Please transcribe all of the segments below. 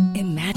Imagine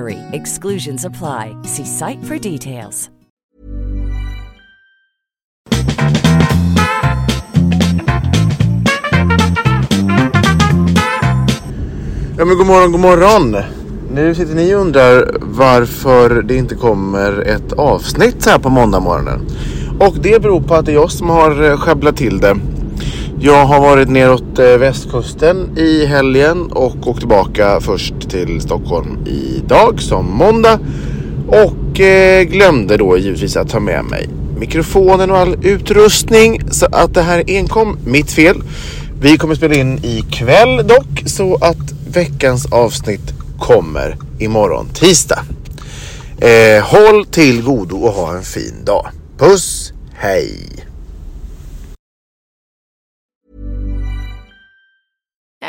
battery. Exclusions apply. See site for details. Ja men god morgon, god morgon. Nu sitter ni och undrar varför det inte kommer ett avsnitt så här på måndag morgonen. Och det beror på att det är jag som har skäbblat sjabblat till det. Jag har varit neråt eh, västkusten i helgen och åkt tillbaka först till Stockholm idag som måndag. Och eh, glömde då givetvis att ta med mig mikrofonen och all utrustning. Så att det här är enkom mitt fel. Vi kommer spela in ikväll dock så att veckans avsnitt kommer imorgon tisdag. Eh, håll till godo och ha en fin dag. Puss, hej!